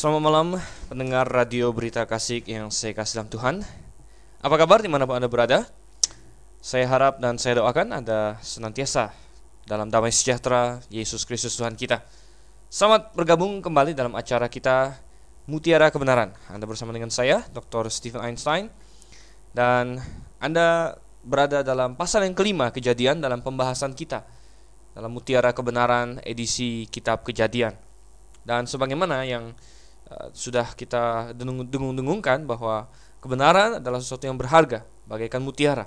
Selamat malam pendengar radio berita kasih yang saya kasih dalam Tuhan Apa kabar di mana pun Anda berada? Saya harap dan saya doakan Anda senantiasa dalam damai sejahtera Yesus Kristus Tuhan kita Selamat bergabung kembali dalam acara kita Mutiara Kebenaran Anda bersama dengan saya, Dr. Stephen Einstein Dan Anda berada dalam pasal yang kelima kejadian dalam pembahasan kita Dalam Mutiara Kebenaran edisi Kitab Kejadian dan sebagaimana yang uh, sudah kita dengung-dengungkan bahwa kebenaran adalah sesuatu yang berharga bagaikan mutiara.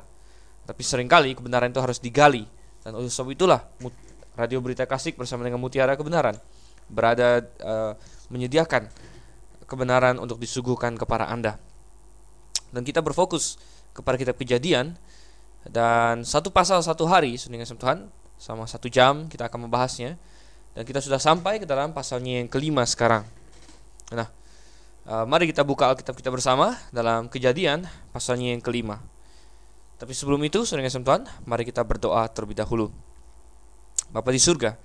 Tapi sering kali kebenaran itu harus digali dan oleh sebab itulah Radio Berita Kasih bersama dengan Mutiara Kebenaran berada uh, menyediakan kebenaran untuk disuguhkan kepada Anda. Dan kita berfokus kepada kitab Kejadian dan satu pasal satu hari, dengan Tuhan, sama satu jam kita akan membahasnya dan kita sudah sampai ke dalam pasalnya yang kelima sekarang. Nah, uh, mari kita buka Alkitab kita bersama dalam Kejadian pasalnya yang kelima. Tapi sebelum itu, saudara yang Tuhan, mari kita berdoa terlebih dahulu. Bapa di surga,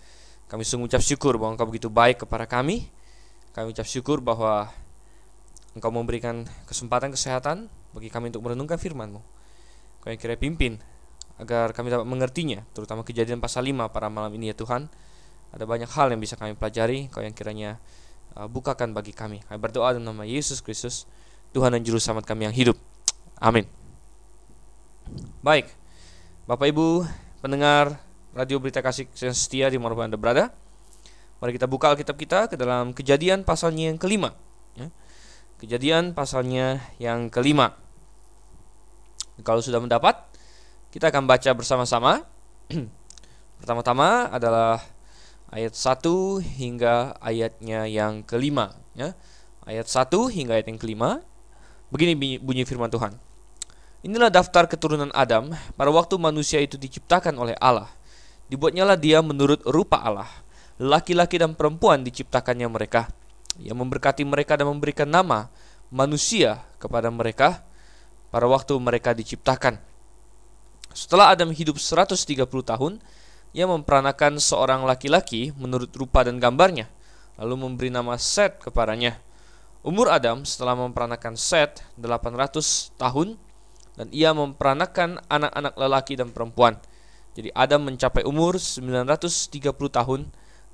kami sungguh ucap syukur bahwa Engkau begitu baik kepada kami. Kami ucap syukur bahwa Engkau memberikan kesempatan kesehatan bagi kami untuk merenungkan firman-Mu. Kau yang kira pimpin agar kami dapat mengertinya, terutama kejadian pasal 5 pada malam ini ya Tuhan. Ada banyak hal yang bisa kami pelajari, kau yang kiranya bukakan bagi kami. Kami berdoa dalam nama Yesus Kristus, Tuhan dan Juru Selamat kami yang hidup. Amin. Baik, Bapak Ibu pendengar Radio Berita Kasih yang setia di mana Anda berada. Mari kita buka Alkitab kita ke dalam kejadian pasalnya yang kelima. Ya. Kejadian pasalnya yang kelima. Kalau sudah mendapat, kita akan baca bersama-sama. Pertama-tama adalah ayat 1 hingga ayatnya yang kelima ya. Ayat 1 hingga ayat yang kelima. Begini bunyi firman Tuhan. Inilah daftar keturunan Adam. Pada waktu manusia itu diciptakan oleh Allah Dibuatnyalah dia menurut rupa Allah. Laki-laki dan perempuan diciptakannya mereka. Ia memberkati mereka dan memberikan nama manusia kepada mereka. Pada waktu mereka diciptakan. Setelah Adam hidup 130 tahun ia memperanakan seorang laki-laki menurut rupa dan gambarnya, lalu memberi nama Set kepadanya. Umur Adam setelah memperanakan Set 800 tahun dan ia memperanakan anak-anak lelaki dan perempuan. Jadi Adam mencapai umur 930 tahun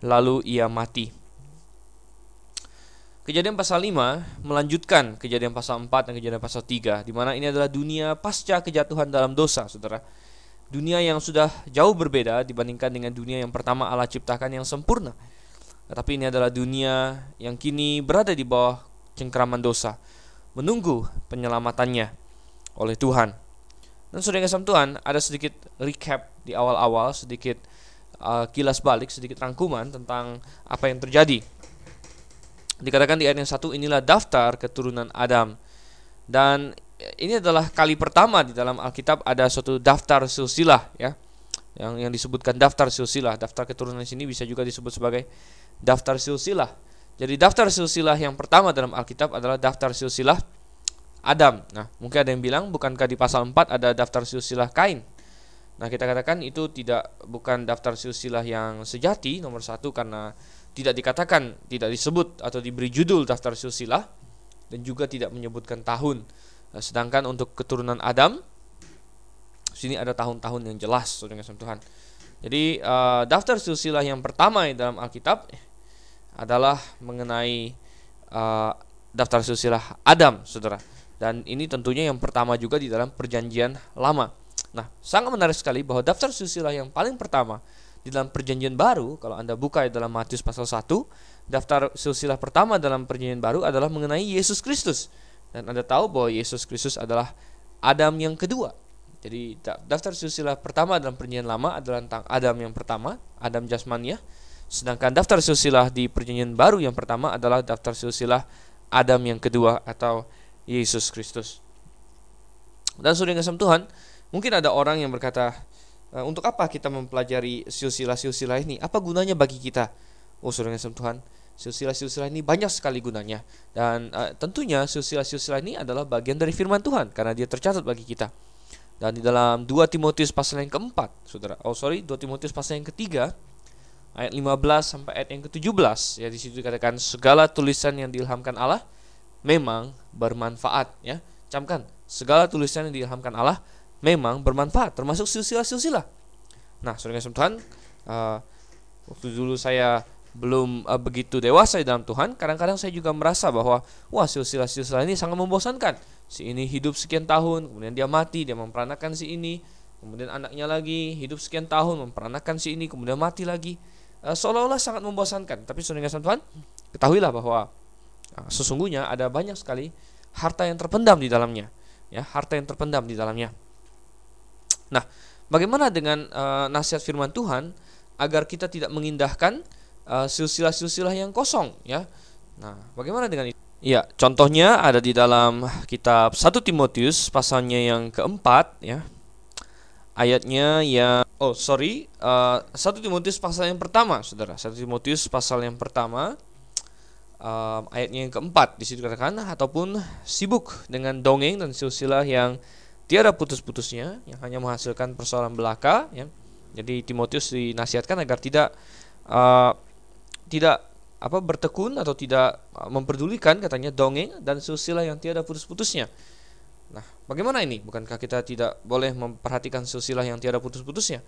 lalu ia mati. Kejadian pasal 5 melanjutkan kejadian pasal 4 dan kejadian pasal 3 di mana ini adalah dunia pasca kejatuhan dalam dosa, Saudara dunia yang sudah jauh berbeda dibandingkan dengan dunia yang pertama Allah ciptakan yang sempurna. Tetapi ini adalah dunia yang kini berada di bawah cengkraman dosa, menunggu penyelamatannya oleh Tuhan. Dan sudah kasih Tuhan, ada sedikit recap di awal-awal, sedikit uh, kilas balik, sedikit rangkuman tentang apa yang terjadi. Dikatakan di ayat yang satu inilah daftar keturunan Adam. Dan ini adalah kali pertama di dalam Alkitab ada suatu daftar silsilah ya. Yang yang disebutkan daftar silsilah. Daftar keturunan di sini bisa juga disebut sebagai daftar silsilah. Jadi daftar silsilah yang pertama dalam Alkitab adalah daftar silsilah Adam. Nah mungkin ada yang bilang bukankah di pasal 4 ada daftar silsilah Kain? Nah kita katakan itu tidak bukan daftar silsilah yang sejati nomor satu karena tidak dikatakan tidak disebut atau diberi judul daftar silsilah dan juga tidak menyebutkan tahun sedangkan untuk keturunan Adam sini ada tahun-tahun yang jelas dengan Tuhan. Jadi uh, daftar silsilah yang pertama dalam Alkitab adalah mengenai uh, daftar silsilah Adam, Saudara. Dan ini tentunya yang pertama juga di dalam perjanjian lama. Nah, sangat menarik sekali bahwa daftar silsilah yang paling pertama di dalam perjanjian baru, kalau Anda buka dalam Matius pasal 1, daftar silsilah pertama dalam perjanjian baru adalah mengenai Yesus Kristus. Dan Anda tahu bahwa Yesus Kristus adalah Adam yang kedua. Jadi daftar silsilah pertama dalam perjanjian lama adalah tentang Adam yang pertama, Adam jasmania. Sedangkan daftar silsilah di perjanjian baru yang pertama adalah daftar silsilah Adam yang kedua atau Yesus Kristus. Dan sudah ngasam Tuhan, mungkin ada orang yang berkata, e, untuk apa kita mempelajari silsilah-silsilah ini? Apa gunanya bagi kita? Oh, sudah ngasam Tuhan, silsilah-silsilah ini banyak sekali gunanya dan uh, tentunya silsilah-silsilah ini adalah bagian dari firman Tuhan karena dia tercatat bagi kita. Dan di dalam 2 Timotius pasal yang keempat, Saudara. Oh sorry, 2 Timotius pasal yang ketiga ayat 15 sampai ayat yang ke-17 ya di situ dikatakan segala tulisan yang diilhamkan Allah memang bermanfaat ya. Camkan, segala tulisan yang diilhamkan Allah memang bermanfaat termasuk silsilah-silsilah. Nah, Saudara Tuhan, uh, waktu dulu saya belum uh, begitu dewasa di dalam Tuhan, kadang-kadang saya juga merasa bahwa wah silsilah-silsilah ini sangat membosankan. Si ini hidup sekian tahun, kemudian dia mati, dia memperanakan si ini, kemudian anaknya lagi hidup sekian tahun memperanakan si ini, kemudian mati lagi uh, seolah-olah sangat membosankan. Tapi saudara Tuhan, ketahuilah bahwa uh, sesungguhnya ada banyak sekali harta yang terpendam di dalamnya, ya harta yang terpendam di dalamnya. Nah, bagaimana dengan uh, nasihat Firman Tuhan agar kita tidak mengindahkan uh, silsilah-silsilah yang kosong, ya? Nah, bagaimana dengan itu? Ya, contohnya ada di dalam kitab 1 Timotius pasalnya yang keempat, ya, ayatnya yang oh sorry uh, satu Timotius pasal yang pertama saudara satu Timotius pasal yang pertama uh, ayatnya yang keempat di situ katakan ataupun sibuk dengan dongeng dan silsilah yang tiada putus-putusnya yang hanya menghasilkan persoalan belaka ya jadi Timotius dinasihatkan agar tidak uh, tidak apa bertekun atau tidak memperdulikan katanya dongeng dan silsilah yang tiada putus-putusnya Nah, bagaimana ini? Bukankah kita tidak boleh memperhatikan silsilah yang tiada putus-putusnya?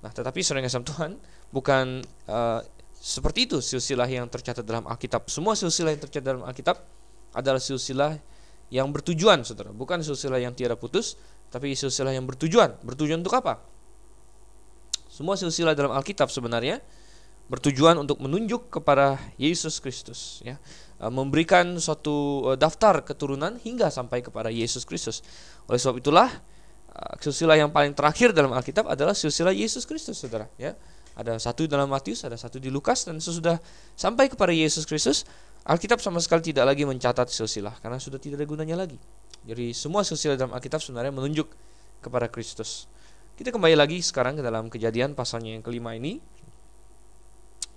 Nah, tetapi sering asam Tuhan bukan uh, seperti itu silsilah yang tercatat dalam Alkitab. Semua silsilah yang tercatat dalam Alkitab adalah silsilah yang bertujuan, Saudara. Bukan silsilah yang tiada putus, tapi silsilah yang bertujuan. Bertujuan untuk apa? Semua silsilah dalam Alkitab sebenarnya bertujuan untuk menunjuk kepada Yesus Kristus ya. E, memberikan suatu e, daftar keturunan hingga sampai kepada Yesus Kristus. Oleh sebab itulah e, silsilah yang paling terakhir dalam Alkitab adalah silsilah Yesus Kristus saudara ya. Ada satu dalam Matius ada satu di Lukas dan sesudah sampai kepada Yesus Kristus Alkitab sama sekali tidak lagi mencatat silsilah karena sudah tidak ada gunanya lagi. Jadi semua silsilah dalam Alkitab sebenarnya menunjuk kepada Kristus. Kita kembali lagi sekarang ke dalam kejadian pasalnya yang kelima ini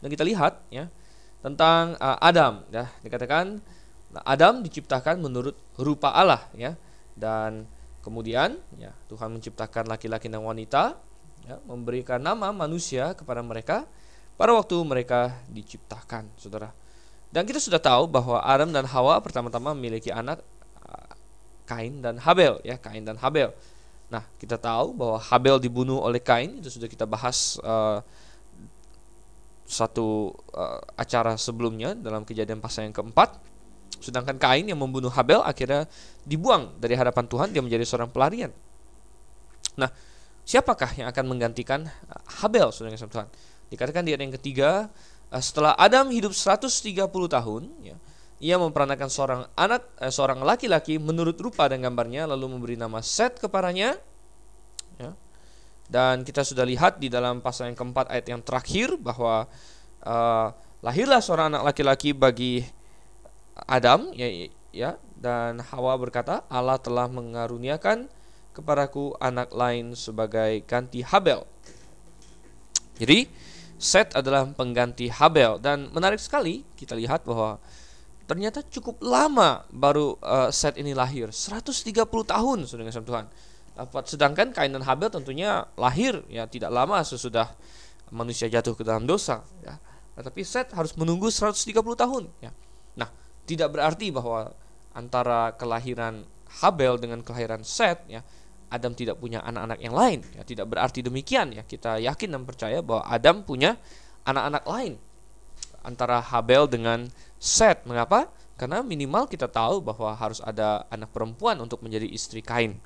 dan kita lihat ya tentang uh, Adam ya. Dikatakan Adam diciptakan menurut rupa Allah ya. Dan kemudian ya Tuhan menciptakan laki-laki dan wanita ya memberikan nama manusia kepada mereka. Pada waktu mereka diciptakan saudara. Dan kita sudah tahu bahwa Adam dan Hawa pertama-tama memiliki anak uh, Kain dan Habel ya Kain dan Habel. Nah kita tahu bahwa Habel dibunuh oleh Kain itu sudah kita bahas uh, satu uh, acara sebelumnya dalam kejadian pasal yang keempat. Sedangkan Kain yang membunuh Habel akhirnya dibuang dari hadapan Tuhan dia menjadi seorang pelarian. Nah siapakah yang akan menggantikan eh, Habel? Saudara Tuhan. Dikatakan di ayat yang ketiga uh, setelah Adam hidup 130 tahun ya ia memperanakan seorang anak eh, seorang laki-laki menurut rupa dan gambarnya lalu memberi nama Set kepadanya. ya dan kita sudah lihat di dalam pasal yang keempat ayat yang terakhir bahwa uh, lahirlah seorang anak laki-laki bagi Adam ya, ya dan Hawa berkata Allah telah mengaruniakan kepadaku anak lain sebagai ganti Habel. Jadi Set adalah pengganti Habel. Dan menarik sekali kita lihat bahwa ternyata cukup lama baru uh, Set ini lahir. 130 tahun sudah dengan Tuhan sedangkan Kain dan Habel tentunya lahir ya tidak lama sesudah manusia jatuh ke dalam dosa ya. Tetapi Set harus menunggu 130 tahun ya. Nah, tidak berarti bahwa antara kelahiran Habel dengan kelahiran Set ya Adam tidak punya anak-anak yang lain ya. Tidak berarti demikian ya. Kita yakin dan percaya bahwa Adam punya anak-anak lain antara Habel dengan Set mengapa? Karena minimal kita tahu bahwa harus ada anak perempuan untuk menjadi istri Kain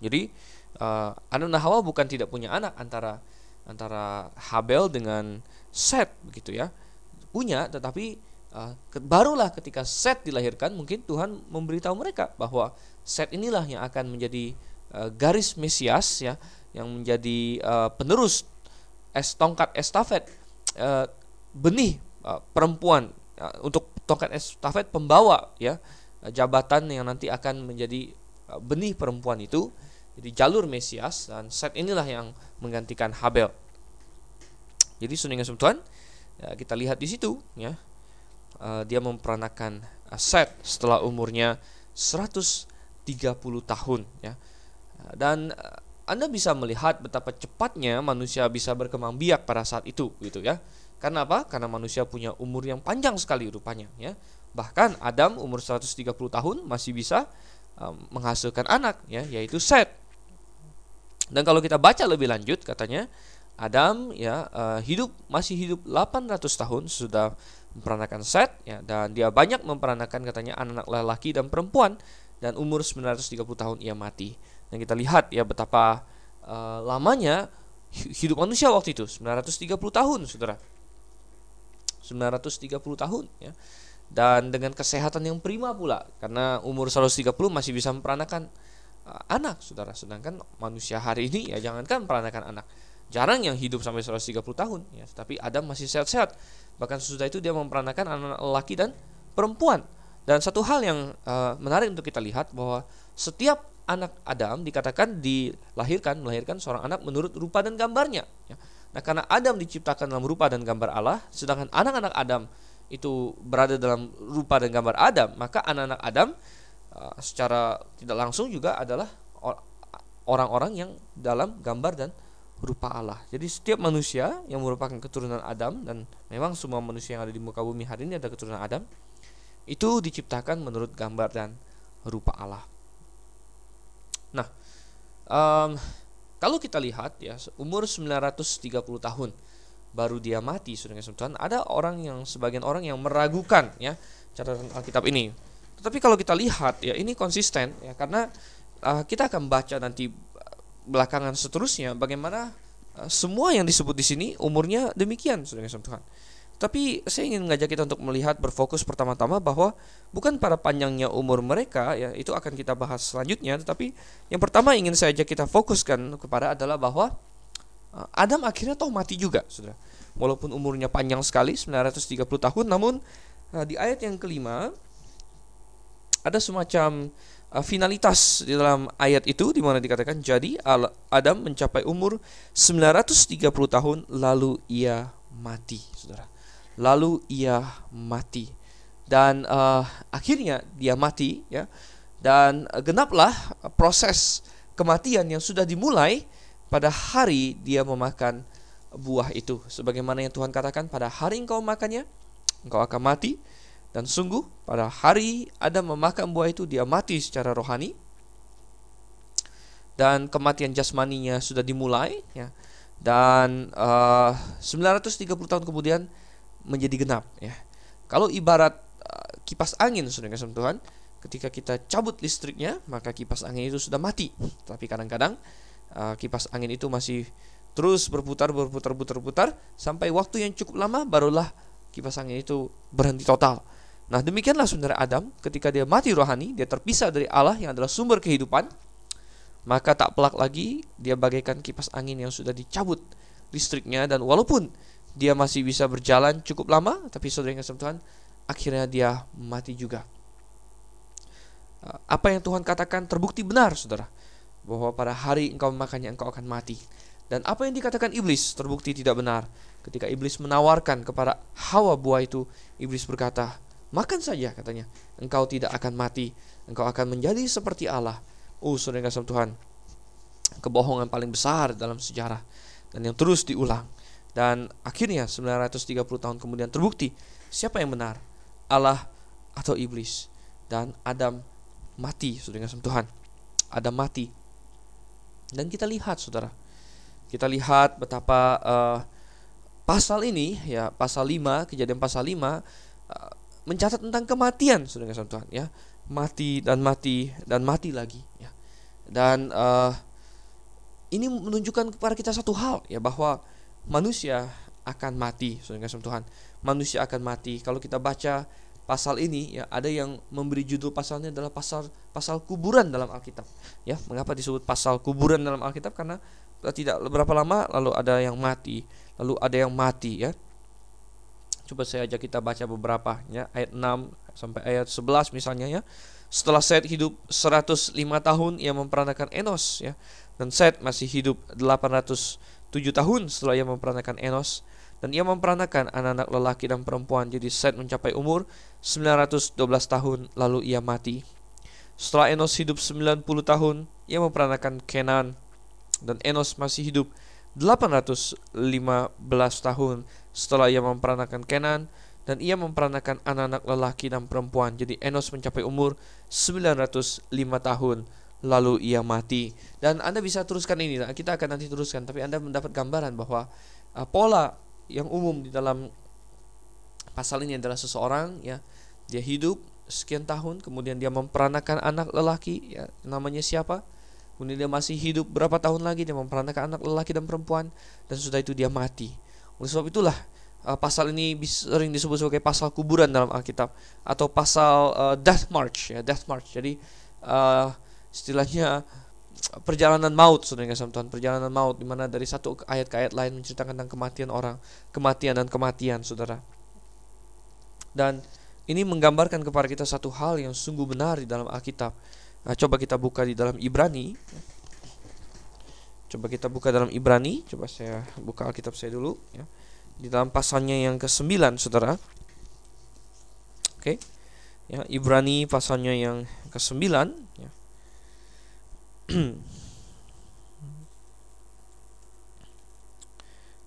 jadi uh, Adam dan Hawa bukan tidak punya anak antara antara Habel dengan Set begitu ya. Punya tetapi uh, barulah ketika Set dilahirkan mungkin Tuhan memberitahu mereka bahwa Set inilah yang akan menjadi uh, garis Mesias ya yang menjadi uh, penerus es tongkat estafet uh, benih uh, perempuan uh, untuk tongkat estafet pembawa ya jabatan yang nanti akan menjadi benih perempuan itu jadi jalur Mesias dan Set inilah yang menggantikan Habel. Jadi suningan Tuhan, ya, kita lihat di situ ya. Uh, dia memperanakan uh, Set setelah umurnya 130 tahun ya. Dan uh, Anda bisa melihat betapa cepatnya manusia bisa berkembang biak pada saat itu gitu ya. Karena apa? Karena manusia punya umur yang panjang sekali rupanya ya. Bahkan Adam umur 130 tahun masih bisa um, menghasilkan anak ya, yaitu Set. Dan kalau kita baca lebih lanjut katanya Adam ya uh, hidup masih hidup 800 tahun sudah memperanakan Set ya dan dia banyak memperanakan katanya anak-anak lelaki dan perempuan dan umur 930 tahun ia mati. Dan kita lihat ya betapa uh, lamanya hidup manusia waktu itu 930 tahun, Saudara. 930 tahun ya. Dan dengan kesehatan yang prima pula karena umur 130 masih bisa memperanakan anak, Saudara. Sedangkan manusia hari ini ya jangankan memperanakan anak. Jarang yang hidup sampai 130 tahun ya, tapi Adam masih sehat-sehat. Bahkan sesudah itu dia memperanakan anak laki dan perempuan. Dan satu hal yang uh, menarik untuk kita lihat bahwa setiap anak Adam dikatakan dilahirkan melahirkan seorang anak menurut rupa dan gambarnya. Ya. Nah karena Adam diciptakan dalam rupa dan gambar Allah, sedangkan anak-anak Adam itu berada dalam rupa dan gambar Adam, maka anak-anak Adam uh, secara tidak langsung juga adalah orang-orang yang dalam gambar dan rupa Allah. Jadi setiap manusia yang merupakan keturunan Adam dan memang semua manusia yang ada di muka bumi hari ini ada keturunan Adam itu diciptakan menurut gambar dan rupa Allah. Nah, um, kalau kita lihat ya umur 930 tahun baru dia mati saudara Tuhan ada orang yang sebagian orang yang meragukan ya catatan Alkitab ini tetapi kalau kita lihat ya ini konsisten ya karena uh, kita akan baca nanti belakangan seterusnya bagaimana uh, semua yang disebut di sini umurnya demikian saudara Tuhan tapi saya ingin mengajak kita untuk melihat berfokus pertama-tama bahwa bukan pada panjangnya umur mereka ya itu akan kita bahas selanjutnya tetapi yang pertama ingin saya ajak kita fokuskan kepada adalah bahwa Adam akhirnya toh mati juga Saudara. Walaupun umurnya panjang sekali 930 tahun namun di ayat yang kelima ada semacam uh, finalitas di dalam ayat itu di mana dikatakan jadi Adam mencapai umur 930 tahun lalu ia mati Saudara. Lalu ia mati. Dan uh, akhirnya dia mati ya. Dan genaplah proses kematian yang sudah dimulai pada hari dia memakan buah itu. Sebagaimana yang Tuhan katakan pada hari engkau makannya engkau akan mati dan sungguh pada hari Adam memakan buah itu dia mati secara rohani dan kematian jasmaninya sudah dimulai ya dan uh, 930 tahun kemudian menjadi genap ya. Kalau ibarat uh, kipas angin sudah kasih Tuhan, ketika kita cabut listriknya, maka kipas angin itu sudah mati. Tapi kadang-kadang uh, kipas angin itu masih terus berputar berputar berputar berputar sampai waktu yang cukup lama barulah kipas angin itu berhenti total. Nah, demikianlah saudara Adam ketika dia mati rohani, dia terpisah dari Allah yang adalah sumber kehidupan, maka tak pelak lagi dia bagaikan kipas angin yang sudah dicabut listriknya dan walaupun dia masih bisa berjalan cukup lama, tapi saudara yang Tuhan, akhirnya dia mati juga. Uh, apa yang Tuhan katakan terbukti benar, saudara, bahwa pada hari engkau memakannya engkau akan mati. Dan apa yang dikatakan iblis terbukti tidak benar. Ketika iblis menawarkan kepada Hawa buah itu, iblis berkata, "Makan saja," katanya. "Engkau tidak akan mati, engkau akan menjadi seperti Allah." Oh, saudara yang Tuhan, kebohongan paling besar dalam sejarah dan yang terus diulang. Dan akhirnya 930 tahun kemudian terbukti siapa yang benar, Allah atau iblis. Dan Adam mati sudah dengan Tuhan. Adam mati. Dan kita lihat Saudara, kita lihat betapa uh, pasal ini ya, pasal 5, kejadian pasal 5 uh, eh, mencatat tentang kematian sudah dengan Tuhan ya. Mati dan mati dan mati lagi ya. Dan uh, ini menunjukkan kepada kita satu hal ya bahwa manusia akan mati, saudara Tuhan. Manusia akan mati. Kalau kita baca pasal ini ya ada yang memberi judul pasalnya adalah pasal pasal kuburan dalam Alkitab. Ya, mengapa disebut pasal kuburan dalam Alkitab? Karena tidak berapa lama lalu ada yang mati, lalu ada yang mati ya. Coba saya ajak kita baca beberapa ya, ayat 6 sampai ayat 11 misalnya ya. Setelah Set hidup 105 tahun ia memperanakan Enos ya. Dan Set masih hidup 800 tujuh tahun setelah ia memperanakan Enos dan ia memperanakan anak-anak lelaki dan perempuan jadi Set mencapai umur 912 tahun lalu ia mati setelah Enos hidup 90 tahun ia memperanakan Kenan dan Enos masih hidup 815 tahun setelah ia memperanakan Kenan dan ia memperanakan anak-anak lelaki dan perempuan. Jadi Enos mencapai umur 905 tahun lalu ia mati. Dan Anda bisa teruskan ini, nah, kita akan nanti teruskan, tapi Anda mendapat gambaran bahwa uh, pola yang umum di dalam pasal ini adalah seseorang ya dia hidup sekian tahun kemudian dia memperanakan anak lelaki ya namanya siapa kemudian dia masih hidup berapa tahun lagi dia memperanakan anak lelaki dan perempuan dan sudah itu dia mati. Oleh sebab itulah uh, pasal ini sering disebut sebagai pasal kuburan dalam Alkitab atau pasal uh, death march ya death march. Jadi uh, istilahnya perjalanan maut saudara kasih Tuhan perjalanan maut di mana dari satu ayat ke ayat lain menceritakan tentang kematian orang kematian dan kematian saudara. Dan ini menggambarkan kepada kita satu hal yang sungguh benar di dalam Alkitab. Nah, coba kita buka di dalam Ibrani. Coba kita buka dalam Ibrani. Coba saya buka Alkitab saya dulu. Ya. Di dalam pasalnya yang ke-9, saudara. Oke. Ya, Ibrani pasalnya yang ke-9. Ya.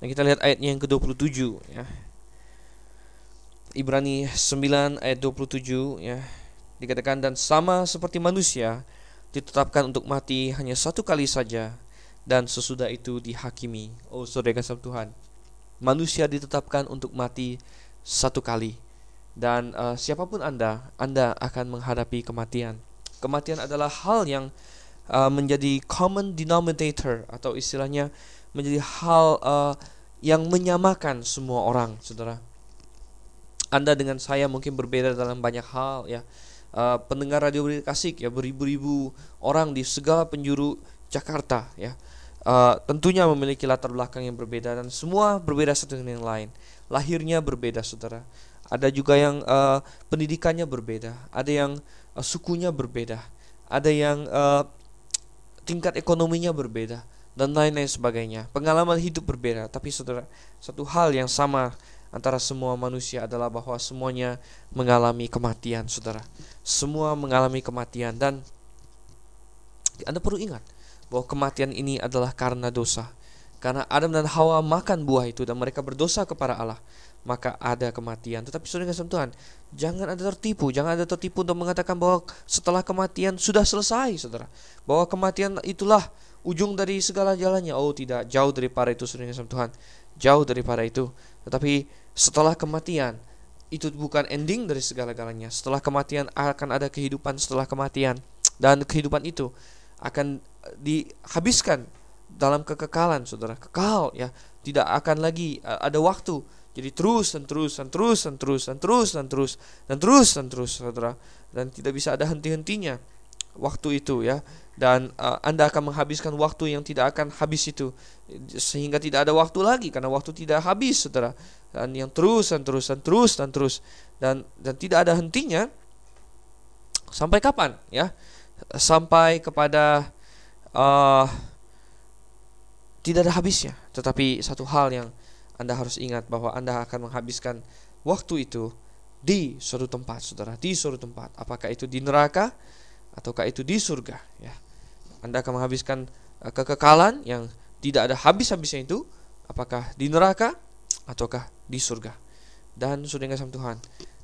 Nah, kita lihat ayatnya yang ke-27 ya. Ibrani 9 ayat 27 ya dikatakan dan sama seperti manusia ditetapkan untuk mati hanya satu kali saja dan sesudah itu dihakimi. Oh saudara kasih Tuhan, manusia ditetapkan untuk mati satu kali dan uh, siapa pun anda, anda akan menghadapi kematian. Kematian adalah hal yang uh, menjadi common denominator atau istilahnya menjadi hal uh, yang menyamakan semua orang, saudara anda dengan saya mungkin berbeda dalam banyak hal ya. Uh, pendengar radio kasih ya beribu-ribu orang di segala penjuru Jakarta ya. Uh, tentunya memiliki latar belakang yang berbeda dan semua berbeda satu dengan yang lain. Lahirnya berbeda, saudara. Ada juga yang uh, pendidikannya berbeda, ada yang uh, sukunya berbeda, ada yang uh, tingkat ekonominya berbeda dan lain-lain sebagainya. Pengalaman hidup berbeda, tapi saudara, satu hal yang sama antara semua manusia adalah bahwa semuanya mengalami kematian, saudara. Semua mengalami kematian dan Anda perlu ingat bahwa kematian ini adalah karena dosa. Karena Adam dan Hawa makan buah itu dan mereka berdosa kepada Allah, maka ada kematian. Tetapi saudara kasih Tuhan, jangan ada tertipu, jangan ada tertipu untuk mengatakan bahwa setelah kematian sudah selesai, saudara. Bahwa kematian itulah ujung dari segala jalannya. Oh tidak, jauh daripada itu saudara kasih Tuhan. Jauh daripada itu. Tetapi setelah kematian itu bukan ending dari segala-galanya. Setelah kematian akan ada kehidupan setelah kematian dan kehidupan itu akan dihabiskan dalam kekekalan, Saudara. Kekal ya, tidak akan lagi uh, ada waktu. Jadi terus dan terus dan terus dan terus dan terus dan terus dan terus dan terus, Saudara. Dan tidak bisa ada henti-hentinya waktu itu ya dan uh, Anda akan menghabiskan waktu yang tidak akan habis itu sehingga tidak ada waktu lagi karena waktu tidak habis Saudara dan yang terus dan terus dan terus dan terus. Dan dan tidak ada hentinya sampai kapan ya? Sampai kepada uh, tidak ada habisnya. Tetapi satu hal yang anda harus ingat bahwa anda akan menghabiskan waktu itu di suatu tempat saudara di suatu tempat. Apakah itu di neraka ataukah itu di surga ya? Anda akan menghabiskan uh, kekekalan yang tidak ada habis-habisnya itu apakah di neraka ataukah di surga. Dan sudah kasih Tuhan,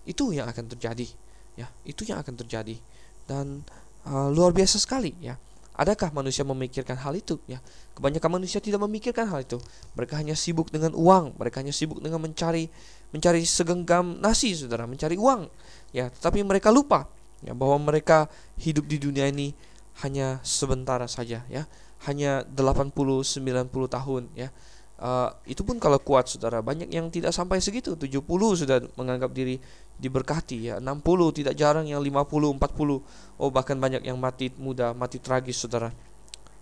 itu yang akan terjadi, ya, itu yang akan terjadi. Dan uh, luar biasa sekali, ya. Adakah manusia memikirkan hal itu? Ya, kebanyakan manusia tidak memikirkan hal itu. Mereka hanya sibuk dengan uang, mereka hanya sibuk dengan mencari mencari segenggam nasi, saudara, mencari uang. Ya, tetapi mereka lupa ya bahwa mereka hidup di dunia ini hanya sebentar saja, ya, hanya 80 90 tahun, ya Uh, itu pun kalau kuat saudara banyak yang tidak sampai segitu. 70 sudah menganggap diri diberkati ya. 60 tidak jarang yang 50 40 oh bahkan banyak yang mati muda mati tragis saudara.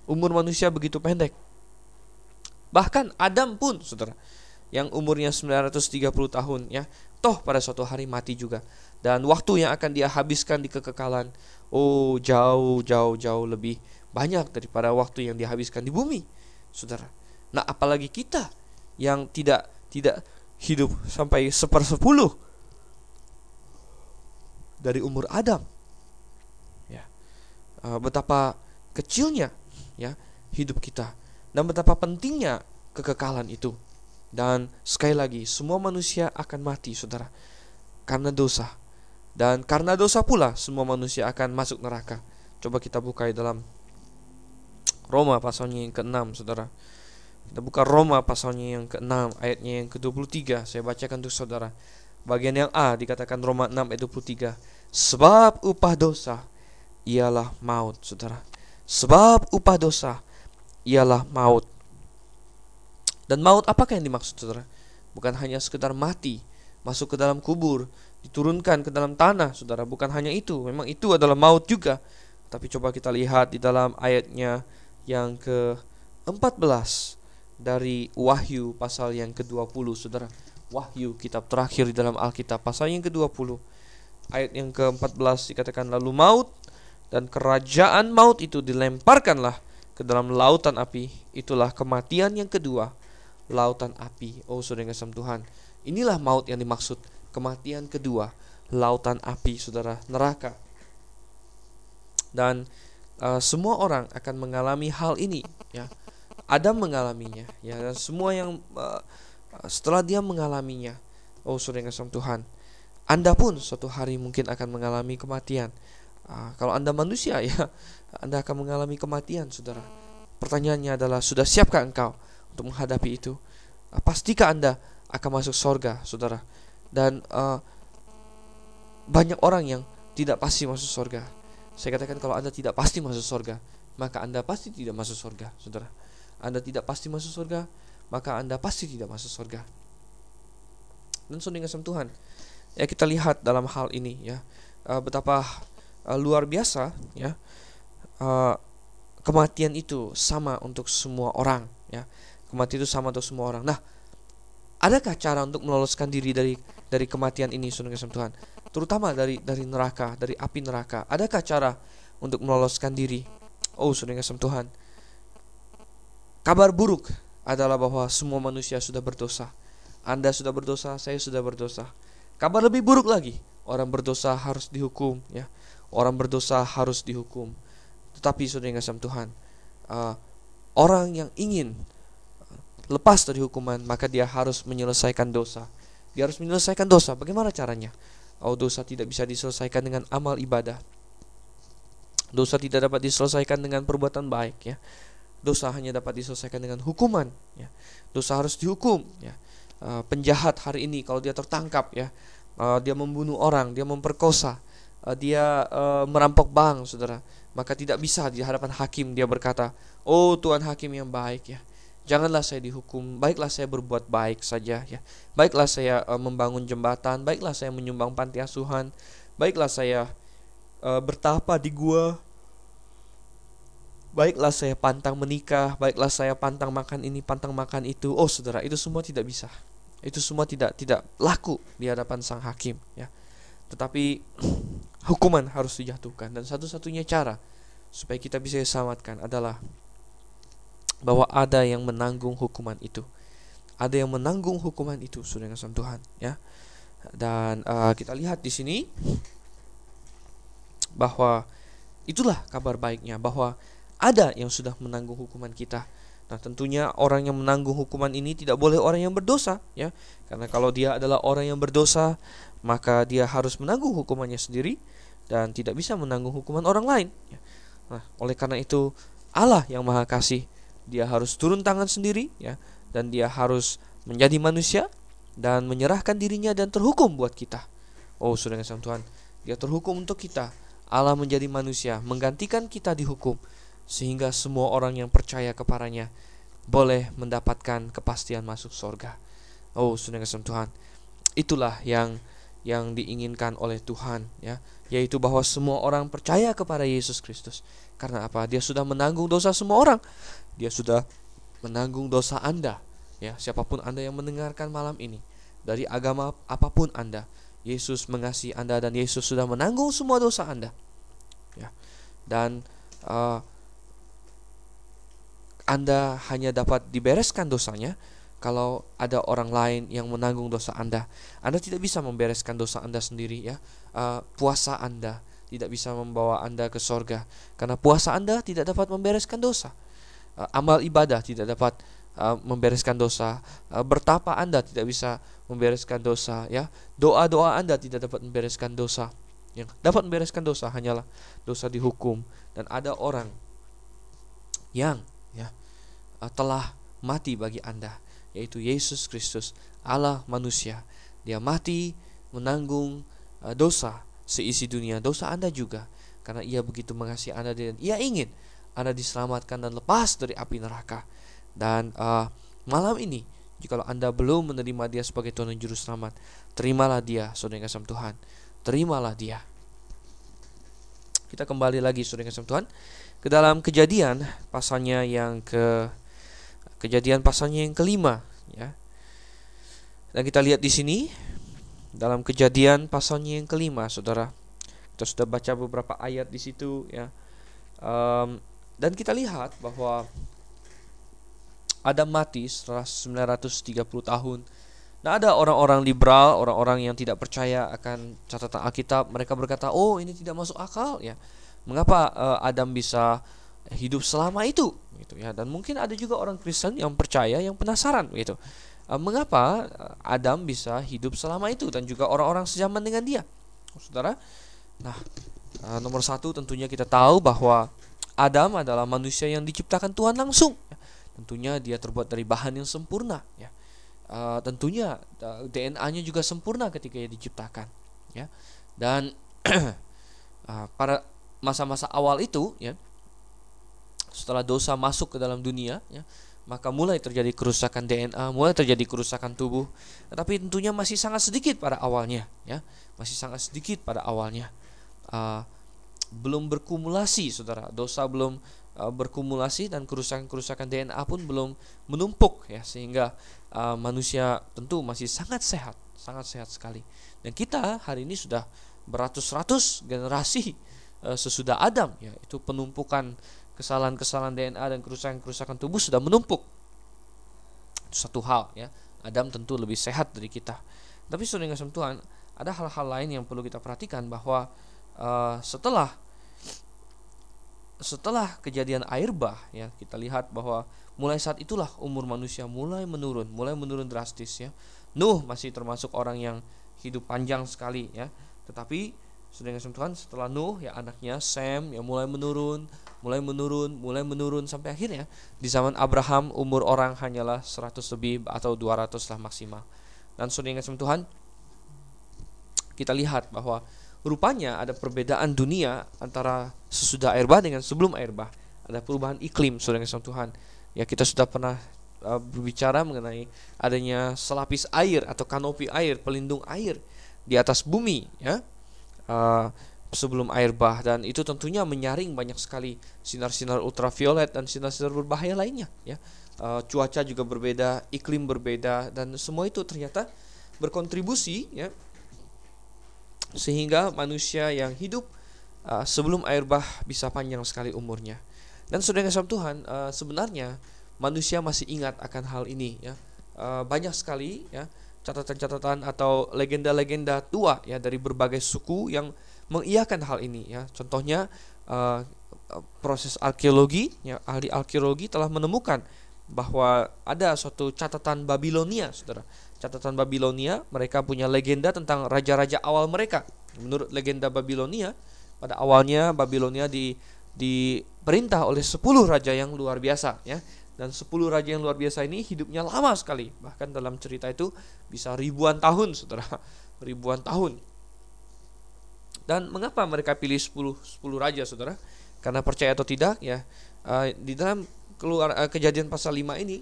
Umur manusia begitu pendek. Bahkan Adam pun saudara yang umurnya 930 tahun ya toh pada suatu hari mati juga. Dan waktu yang akan dia habiskan di kekekalan oh jauh jauh jauh lebih banyak daripada waktu yang dihabiskan di bumi saudara Nah, apalagi kita yang tidak tidak hidup sampai sepersepuluh dari umur Adam. Ya, uh, betapa kecilnya ya hidup kita. dan betapa pentingnya kekekalan itu. Dan sekali lagi, semua manusia akan mati, saudara, karena dosa. Dan karena dosa pula, semua manusia akan masuk neraka. Coba kita buka dalam Roma pasalnya yang ke-6, saudara. Kita buka Roma pasalnya yang ke-6, ayatnya yang ke-23. Saya bacakan untuk saudara. Bagian yang A dikatakan Roma 6 ayat 23. Sebab upah dosa ialah maut, saudara. Sebab upah dosa ialah maut. Dan maut apakah yang dimaksud, saudara? Bukan hanya sekedar mati, masuk ke dalam kubur, diturunkan ke dalam tanah, saudara. Bukan hanya itu, memang itu adalah maut juga. Tapi coba kita lihat di dalam ayatnya yang ke-14 dari Wahyu pasal yang ke-20, saudara. Wahyu kitab terakhir di dalam Alkitab pasal yang ke-20 ayat yang ke-14 dikatakan lalu maut dan kerajaan maut itu dilemparkanlah ke dalam lautan api. Itulah kematian yang kedua lautan api. Oh saudara yang Tuhan. Inilah maut yang dimaksud kematian kedua lautan api saudara neraka. Dan uh, semua orang akan mengalami hal ini ya Adam mengalaminya ya dan semua yang uh, setelah dia mengalaminya oh saudara yang Tuhan anda pun suatu hari mungkin akan mengalami kematian. Uh, kalau Anda manusia ya, Anda akan mengalami kematian, Saudara. Pertanyaannya adalah sudah siapkah engkau untuk menghadapi itu? Uh, pastikah Anda akan masuk sorga, Saudara? Dan uh, banyak orang yang tidak pasti masuk sorga. Saya katakan kalau Anda tidak pasti masuk sorga, maka Anda pasti tidak masuk sorga, Saudara. Anda tidak pasti masuk sorga, maka Anda pasti tidak masuk sorga. Dan saudara Tuhan, ya kita lihat dalam hal ini ya. Uh, betapa uh, luar biasa ya. Uh, kematian itu sama untuk semua orang ya. Kematian itu sama untuk semua orang. Nah adakah cara untuk meloloskan diri dari dari kematian ini saudara Tuhan? Terutama dari dari neraka dari api neraka. Adakah cara untuk meloloskan diri? Oh saudara Tuhan kabar buruk adalah bahwa semua manusia sudah berdosa anda sudah berdosa, saya sudah berdosa. Kabar lebih buruk lagi, orang berdosa harus dihukum ya. Orang berdosa harus dihukum. Tetapi saudara yang kasih Tuhan, uh, orang yang ingin uh, lepas dari hukuman, maka dia harus menyelesaikan dosa. Dia harus menyelesaikan dosa. Bagaimana caranya? Oh, dosa tidak bisa diselesaikan dengan amal ibadah. Dosa tidak dapat diselesaikan dengan perbuatan baik ya. Dosa hanya dapat diselesaikan dengan hukuman ya. Dosa harus dihukum ya. Uh, penjahat hari ini kalau dia tertangkap ya uh, dia membunuh orang dia memperkosa uh, dia uh, merampok bank saudara maka tidak bisa di hadapan hakim dia berkata oh Tuhan hakim yang baik ya janganlah saya dihukum baiklah saya berbuat baik saja ya baiklah saya uh, membangun jembatan baiklah saya menyumbang panti asuhan baiklah saya uh, bertapa di gua Baiklah saya pantang menikah, baiklah saya pantang makan ini, pantang makan itu. Oh, Saudara, itu semua tidak bisa. Itu semua tidak tidak laku di hadapan sang hakim, ya. Tetapi hukuman harus dijatuhkan dan satu-satunya cara supaya kita bisa diselamatkan adalah bahwa ada yang menanggung hukuman itu. Ada yang menanggung hukuman itu, Saudara kasih Tuhan, ya. Dan uh, kita lihat di sini bahwa itulah kabar baiknya bahwa ada yang sudah menanggung hukuman kita. Nah, tentunya orang yang menanggung hukuman ini tidak boleh orang yang berdosa, ya. Karena kalau dia adalah orang yang berdosa, maka dia harus menanggung hukumannya sendiri dan tidak bisa menanggung hukuman orang lain. Ya. Nah, oleh karena itu Allah yang Maha Kasih, dia harus turun tangan sendiri, ya, dan dia harus menjadi manusia dan menyerahkan dirinya dan terhukum buat kita. Oh, sudah Tuhan, dia terhukum untuk kita. Allah menjadi manusia, menggantikan kita dihukum sehingga semua orang yang percaya kepadanya boleh mendapatkan kepastian masuk surga. Oh, sudah kasih Tuhan. Itulah yang yang diinginkan oleh Tuhan ya, yaitu bahwa semua orang percaya kepada Yesus Kristus. Karena apa? Dia sudah menanggung dosa semua orang. Dia sudah menanggung dosa Anda. Ya, siapa pun Anda yang mendengarkan malam ini dari agama apa pun Anda, Yesus mengasihi Anda dan Yesus sudah menanggung semua dosa Anda. Ya. Dan uh, anda hanya dapat dibereskan dosanya kalau ada orang lain yang menanggung dosa Anda. Anda tidak bisa membereskan dosa Anda sendiri ya. Uh, puasa Anda tidak bisa membawa Anda ke sorga karena puasa Anda tidak dapat membereskan dosa. uh, amal ibadah tidak dapat uh, membereskan dosa, uh, bertapa Anda tidak bisa membereskan dosa, ya. Doa-doa Anda tidak dapat membereskan dosa. Yang dapat membereskan dosa hanyalah dosa dihukum dan ada orang yang ya uh, telah mati bagi Anda, yaitu Yesus Kristus, Allah manusia. Dia mati menanggung uh, dosa seisi dunia, dosa Anda juga karena ia begitu mengasihi Anda dan ia ingin Anda diselamatkan dan lepas dari api neraka. Dan uh, malam ini, jika Anda belum menerima Dia sebagai Tuhan dan Juru Selamat, terimalah Dia, saudara kasih Tuhan. Terimalah Dia. Kita kembali lagi, saudara kasih Tuhan, ke dalam kejadian pasalnya yang ke kejadian pasalnya yang kelima, ya. Dan kita lihat di sini dalam kejadian pasalnya yang kelima, saudara kita sudah baca beberapa ayat di situ ya um, dan kita lihat bahwa Adam mati setelah 930 tahun Nah ada orang-orang liberal, orang-orang yang tidak percaya akan catatan Alkitab, mereka berkata, oh ini tidak masuk akal ya. Mengapa uh, Adam bisa hidup selama itu? Gitu ya. Dan mungkin ada juga orang Kristen yang percaya, yang penasaran gitu. Uh, mengapa Adam bisa hidup selama itu dan juga orang-orang sejaman dengan dia? Saudara, Nah, uh, nomor satu tentunya kita tahu bahwa Adam adalah manusia yang diciptakan Tuhan langsung. Ya. Tentunya dia terbuat dari bahan yang sempurna. Ya. Uh, tentunya uh, eh, DNA-nya juga sempurna ketika ia diciptakan. Ya. Dan uh, pada masa-masa awal itu, ya, setelah dosa masuk ke dalam dunia, ya, maka mulai terjadi kerusakan DNA, mulai terjadi kerusakan tubuh. Tetapi tentunya masih sangat sedikit pada awalnya, ya, masih sangat sedikit pada awalnya uh, belum berkumulasi, saudara. Dosa belum uh, berkumulasi dan kerusakan-kerusakan DNA pun belum menumpuk ya sehingga uh, manusia tentu masih sangat sehat, sangat sehat sekali. Dan kita hari ini sudah beratus-ratus generasi uh, sesudah Adam ya itu penumpukan kesalahan-kesalahan DNA dan kerusakan-kerusakan tubuh sudah menumpuk. Itu satu hal ya. Adam tentu lebih sehat dari kita. Tapi saudara Tuhan, ada hal-hal lain yang perlu kita perhatikan bahwa uh, setelah setelah kejadian air bah ya kita lihat bahwa mulai saat itulah umur manusia mulai menurun mulai menurun drastis ya Nuh masih termasuk orang yang hidup panjang sekali ya tetapi sedangkan Tuhan setelah Nuh ya anaknya Sam yang mulai menurun mulai menurun mulai menurun sampai akhirnya di zaman Abraham umur orang hanyalah 100 lebih atau 200 lah maksimal dan saudara Tuhan kita lihat bahwa rupanya ada perbedaan dunia antara sesudah air bah dengan sebelum air bah. Ada perubahan iklim, saudara yang Tuhan. Ya kita sudah pernah uh, berbicara mengenai adanya selapis air atau kanopi air, pelindung air di atas bumi, ya. Uh, sebelum air bah dan itu tentunya menyaring banyak sekali sinar-sinar ultraviolet dan sinar-sinar berbahaya lainnya, ya. Uh, cuaca juga berbeda, iklim berbeda dan semua itu ternyata berkontribusi ya sehingga manusia yang hidup uh, sebelum air bah bisa panjang sekali umurnya. Dan saudara kasih Tuhan, uh, sebenarnya manusia masih ingat akan hal ini ya. Uh, banyak sekali ya catatan-catatan atau legenda-legenda tua ya dari berbagai suku yang mengiyakan hal ini ya. Contohnya uh, proses arkeologi ya ahli arkeologi telah menemukan bahwa ada suatu catatan Babilonia, Saudara catatan Babilonia, mereka punya legenda tentang raja-raja awal mereka. Menurut legenda Babilonia, pada awalnya Babilonia di diperintah oleh 10 raja yang luar biasa ya. Dan 10 raja yang luar biasa ini hidupnya lama sekali. Bahkan dalam cerita itu bisa ribuan tahun, Saudara. Ribuan tahun. Dan mengapa mereka pilih 10 10 raja, Saudara? Karena percaya atau tidak ya, uh, di dalam keluar uh, kejadian pasal 5 ini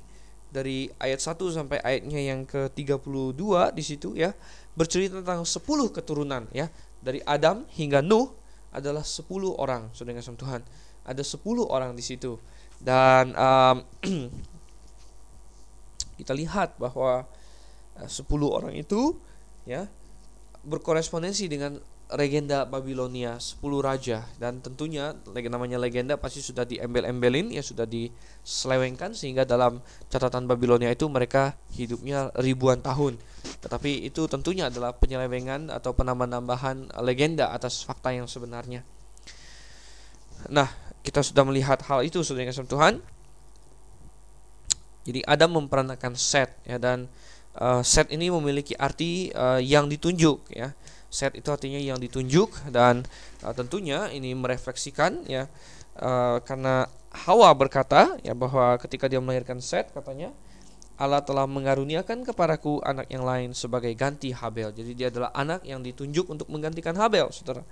dari ayat 1 sampai ayatnya yang ke-32 di situ ya bercerita tentang 10 keturunan ya dari Adam hingga Nuh adalah 10 orang saudara kasih Tuhan ada 10 orang di situ dan um, kita lihat bahwa uh, 10 orang itu ya berkorespondensi dengan legenda Babilonia 10 raja. Dan tentunya namanya legenda pasti sudah diembel-embelin ya sudah diselewengkan sehingga dalam catatan Babilonia itu mereka hidupnya ribuan tahun. Tetapi itu tentunya adalah penyelewengan atau penambah-nambahan legenda atas fakta yang sebenarnya. Nah kita sudah melihat hal itu saudara kasih Tuhan Jadi Adam memperankan Set ya dan uh, Set ini memiliki arti uh, yang ditunjuk ya. Set itu artinya yang ditunjuk dan uh, tentunya ini merefleksikan ya uh, karena Hawa berkata ya bahwa ketika dia melahirkan Set katanya Allah telah mengaruniakan kepadaku anak yang lain sebagai ganti Habel. Jadi dia adalah anak yang ditunjuk untuk menggantikan Habel, Saudara.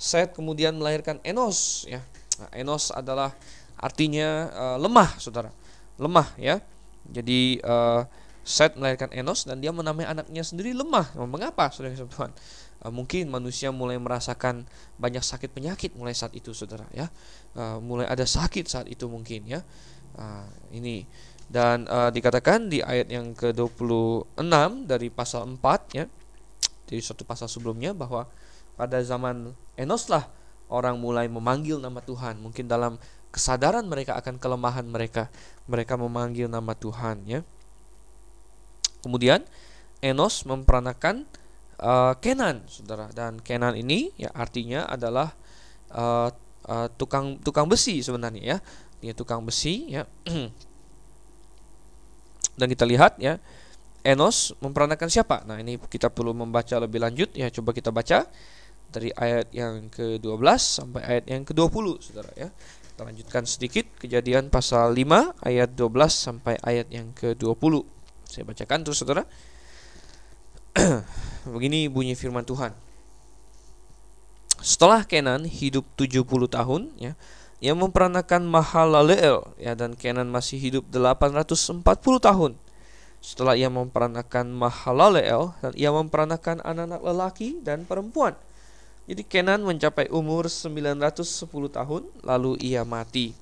Set kemudian melahirkan Enos ya. Nah, Enos adalah artinya uh, lemah, Saudara. Lemah ya. Jadi uh, Set melahirkan Enos dan dia menamai anaknya sendiri lemah. Nah, mengapa, Saudara Tuhan? Uh, mungkin manusia mulai merasakan banyak sakit penyakit mulai saat itu, Saudara ya. Uh, mulai ada sakit saat itu mungkin ya. Uh, ini dan uh, dikatakan di ayat yang ke-26 dari pasal 4 ya. Jadi suatu pasal sebelumnya bahwa pada zaman Enos lah orang mulai memanggil nama Tuhan. Mungkin dalam kesadaran mereka akan kelemahan mereka, mereka memanggil nama Tuhan ya. Kemudian Enos memperanakan uh, Kenan, saudara. Dan Kenan ini ya artinya adalah uh, uh, tukang tukang besi sebenarnya ya. Dia tukang besi ya. Dan kita lihat ya, Enos memperanakan siapa? Nah, ini kita perlu membaca lebih lanjut ya. Coba kita baca dari ayat yang ke-12 sampai ayat yang ke-20, Saudara ya. Kita lanjutkan sedikit Kejadian pasal 5 ayat 12 sampai ayat yang ke-20. Saya bacakan terus Saudara. Begini bunyi firman Tuhan. Setelah Kenan hidup 70 tahun ya, yang memperanakan Mahalaleel ya dan Kenan masih hidup 840 tahun. Setelah ia memperanakan Mahalaleel dan ia memperanakan anak-anak lelaki dan perempuan. Jadi Kenan mencapai umur 910 tahun lalu ia mati.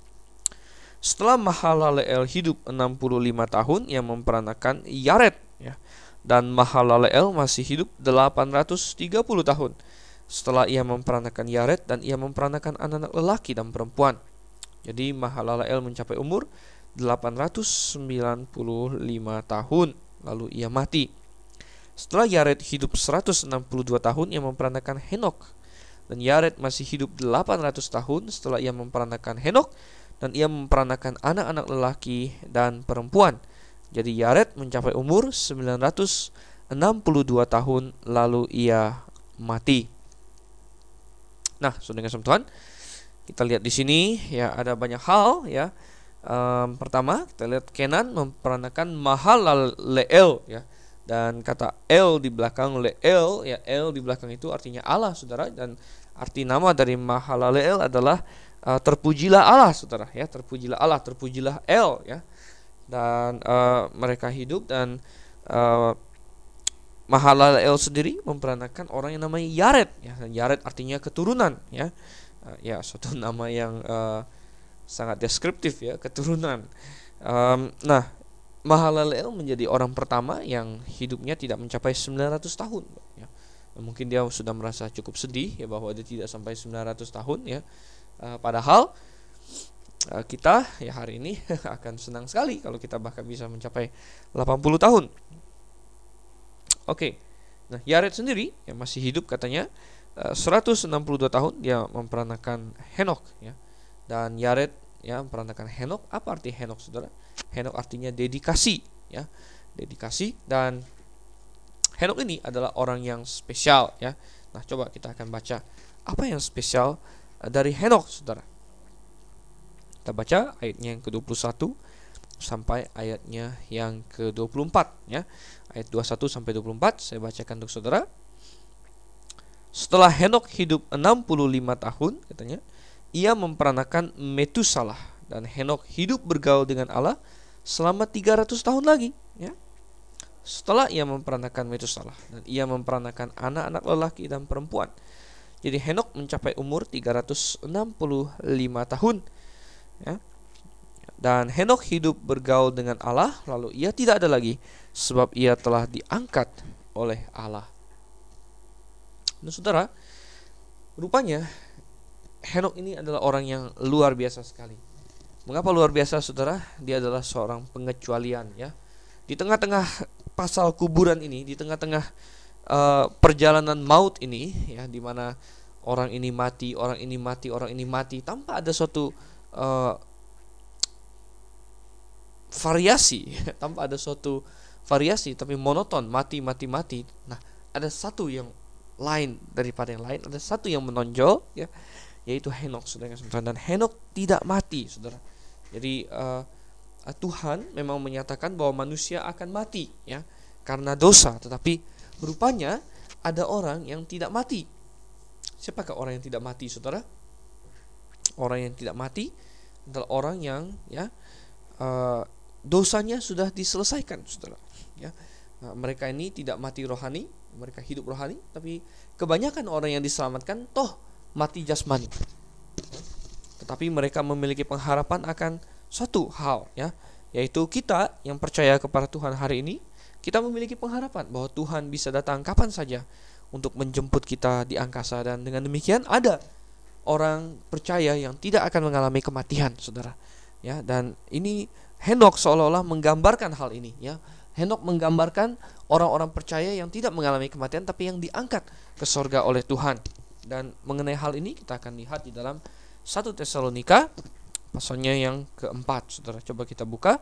Setelah Mahalaleel hidup 65 tahun ia memperanakan Yared ya. Dan Mahalaleel masih hidup 830 tahun setelah ia memperanakan Yared dan ia memperanakan anak-anak lelaki dan perempuan. Jadi Mahalaleel mencapai umur 895 tahun lalu ia mati. Setelah Yared hidup 162 tahun ia memperanakan Henok dan Yared masih hidup 800 tahun setelah ia memperanakan Henok dan ia memperanakan anak-anak lelaki dan perempuan. Jadi Yared mencapai umur 962 tahun lalu ia mati. Nah, saudara kasih Tuhan, kita lihat di sini ya ada banyak hal ya. Um, pertama kita lihat Kenan memperanakan Mahalaleel ya dan kata El di belakang Leel ya El di belakang itu artinya Allah saudara dan arti nama dari Mahalaleel adalah uh, terpujilah Allah saudara ya. Terpujilah Allah terpujilah El ya. Dan uh, mereka hidup dan uh, Mahalalel sendiri memperanakan orang yang namanya Yared ya. Dan Yared artinya keturunan ya. Uh, ya suatu nama yang uh, sangat deskriptif ya keturunan. Um, nah Mahalalel menjadi orang pertama yang hidupnya tidak mencapai 900 tahun ya mungkin dia sudah merasa cukup sedih ya bahwa dia tidak sampai 900 tahun ya uh, padahal uh, kita ya hari ini akan senang sekali kalau kita bahkan bisa mencapai 80 tahun Oke. Nah, Yared sendiri yang masih hidup katanya 162 eh, tahun dia memperanakan Henok ya. Dan Yared ya memperanakan Henok. Apa arti Henok Saudara? Henok artinya dedikasi ya. Dedikasi dan Henok ini adalah orang yang spesial ya. Nah, coba kita akan baca apa yang spesial eh, dari Henok Saudara. Kita baca ayatnya yang ke-21 sampai ayatnya yang ke-24 ya ayat 21 sampai 24 saya bacakan untuk saudara. Setelah Henok hidup 65 tahun katanya, ia memperanakan Metusalah dan Henok hidup bergaul dengan Allah selama 300 tahun lagi ya. Setelah ia memperanakan Metusalah dan ia memperanakan anak-anak lelaki dan perempuan. Jadi Henok mencapai umur 365 tahun ya. Dan Henok hidup bergaul dengan Allah lalu ia tidak ada lagi sebab ia telah diangkat oleh Allah. Nah, saudara, rupanya Henok ini adalah orang yang luar biasa sekali. Mengapa luar biasa, saudara? Dia adalah seorang pengecualian, ya. Di tengah-tengah pasal kuburan ini, di tengah-tengah uh, perjalanan maut ini, ya, di mana orang ini mati, orang ini mati, orang ini mati, tanpa ada suatu uh, variasi tanpa ada suatu variasi tapi monoton mati mati mati. Nah ada satu yang lain daripada yang lain ada satu yang menonjol ya yaitu Henok saudara. Dan Henok tidak mati saudara. Jadi uh, Tuhan memang menyatakan bahwa manusia akan mati ya karena dosa. Tetapi rupanya ada orang yang tidak mati. Siapakah orang yang tidak mati saudara? Orang yang tidak mati adalah orang yang ya uh, dosanya sudah diselesaikan saudara ya. Nah, mereka ini tidak mati rohani mereka hidup rohani tapi kebanyakan orang yang diselamatkan toh mati jasmani. Tetapi mereka memiliki pengharapan akan suatu hal ya yaitu kita yang percaya kepada Tuhan hari ini kita memiliki pengharapan bahwa Tuhan bisa datang kapan saja untuk menjemput kita di angkasa. Dan dengan demikian ada orang percaya yang tidak akan mengalami kematian saudara. Ya dan ini Henok seolah-olah menggambarkan hal ini ya. Henok menggambarkan orang-orang percaya yang tidak mengalami kematian tapi yang diangkat ke sorga oleh Tuhan. Dan mengenai hal ini kita akan lihat di dalam 1 Tesalonika pasalnya yang keempat. Saudara coba kita buka.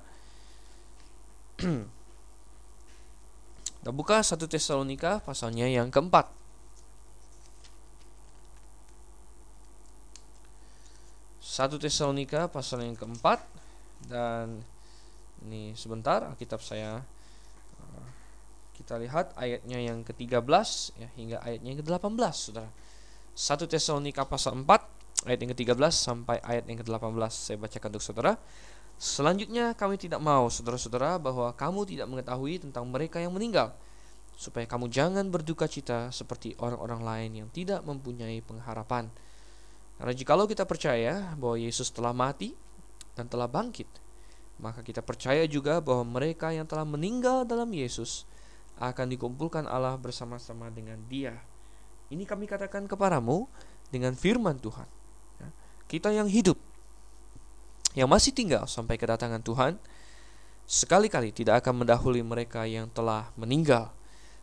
kita buka 1 Tesalonika pasalnya yang keempat. Satu Tesalonika pasal yang keempat dan ini sebentar Alkitab saya kita lihat ayatnya yang ke-13 ya, hingga ayatnya yang ke-18 Saudara. 1 Tesalonika pasal 4 ayat yang ke-13 sampai ayat yang ke-18 saya bacakan untuk Saudara. Selanjutnya kami tidak mau saudara-saudara bahwa kamu tidak mengetahui tentang mereka yang meninggal supaya kamu jangan berduka cita seperti orang-orang lain yang tidak mempunyai pengharapan. Karena jikalau kita percaya bahwa Yesus telah mati dan telah bangkit, maka kita percaya juga bahwa mereka yang telah meninggal dalam Yesus akan dikumpulkan Allah bersama-sama dengan Dia. Ini kami katakan kepadamu dengan firman Tuhan. Kita yang hidup, yang masih tinggal sampai kedatangan Tuhan, sekali-kali tidak akan mendahului mereka yang telah meninggal.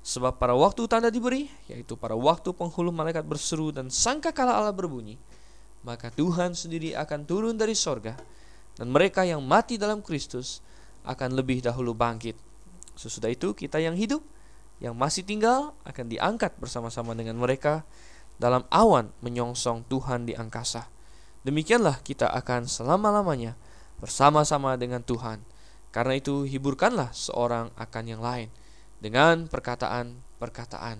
Sebab pada waktu tanda diberi, yaitu pada waktu penghulu malaikat berseru dan sangka kala Allah berbunyi, maka Tuhan sendiri akan turun dari sorga, dan mereka yang mati dalam Kristus akan lebih dahulu bangkit. Sesudah itu kita yang hidup yang masih tinggal akan diangkat bersama-sama dengan mereka dalam awan menyongsong Tuhan di angkasa. Demikianlah kita akan selama-lamanya bersama-sama dengan Tuhan. Karena itu hiburkanlah seorang akan yang lain dengan perkataan-perkataan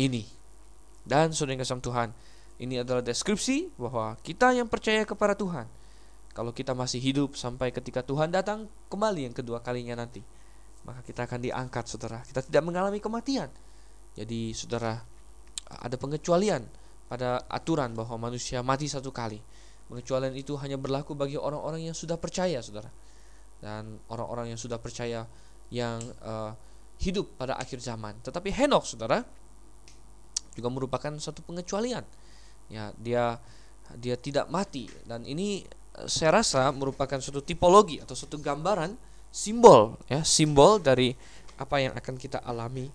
ini. Dan saudara yang Tuhan, ini adalah deskripsi bahwa kita yang percaya kepada Tuhan, kalau kita masih hidup sampai ketika Tuhan datang kembali yang kedua kalinya nanti, maka kita akan diangkat saudara kita tidak mengalami kematian jadi saudara ada pengecualian pada aturan bahwa manusia mati satu kali pengecualian itu hanya berlaku bagi orang-orang yang sudah percaya saudara. Dan orang-orang yang sudah percaya yang uh, hidup pada akhir zaman. Tetapi Henok saudara juga merupakan suatu pengecualian. Ya dia dia tidak mati. Dan ini eh, saya rasa merupakan suatu tipologi atau suatu gambaran simbol ya simbol dari apa yang akan kita alami.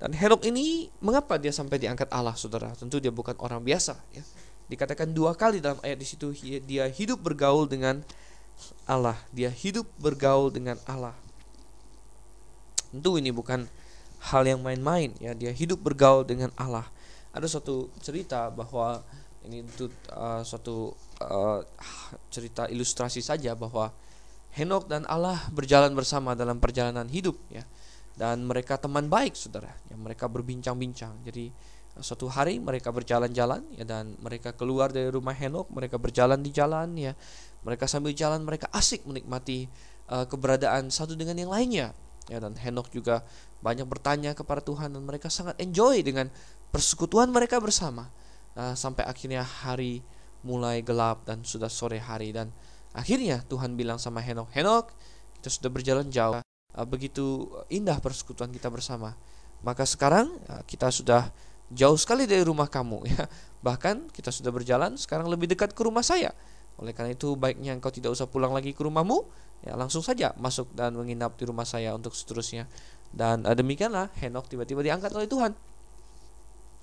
Dan Henok ini mengapa dia sampai diangkat Allah saudara? Tentu dia bukan orang biasa ya dikatakan dua kali dalam ayat di situ dia hidup bergaul dengan Allah dia hidup bergaul dengan Allah tentu ini bukan hal yang main-main ya dia hidup bergaul dengan Allah ada suatu cerita bahwa ini itu uh, suatu uh, cerita ilustrasi saja bahwa Henok dan Allah berjalan bersama dalam perjalanan hidup ya. Dan mereka teman baik Saudara. Ya, mereka berbincang-bincang. Jadi suatu hari mereka berjalan-jalan ya dan mereka keluar dari rumah Henok, mereka berjalan di jalan ya. Mereka sambil jalan mereka asik menikmati uh, keberadaan satu dengan yang lainnya. Ya dan Henok juga banyak bertanya kepada Tuhan dan mereka sangat enjoy dengan persekutuan mereka bersama. Uh, sampai akhirnya hari mulai gelap dan sudah sore hari dan Akhirnya Tuhan bilang sama Henok, Henok, kita sudah berjalan jauh. Ah, begitu indah persekutuan kita bersama. Maka sekarang ah, kita sudah jauh sekali dari rumah kamu ya. Bahkan kita sudah berjalan sekarang lebih dekat ke rumah saya. Oleh karena itu baiknya engkau tidak usah pulang lagi ke rumahmu, ya langsung saja masuk dan menginap di rumah saya untuk seterusnya. Dan uh, demikianlah Henok tiba-tiba diangkat oleh Tuhan.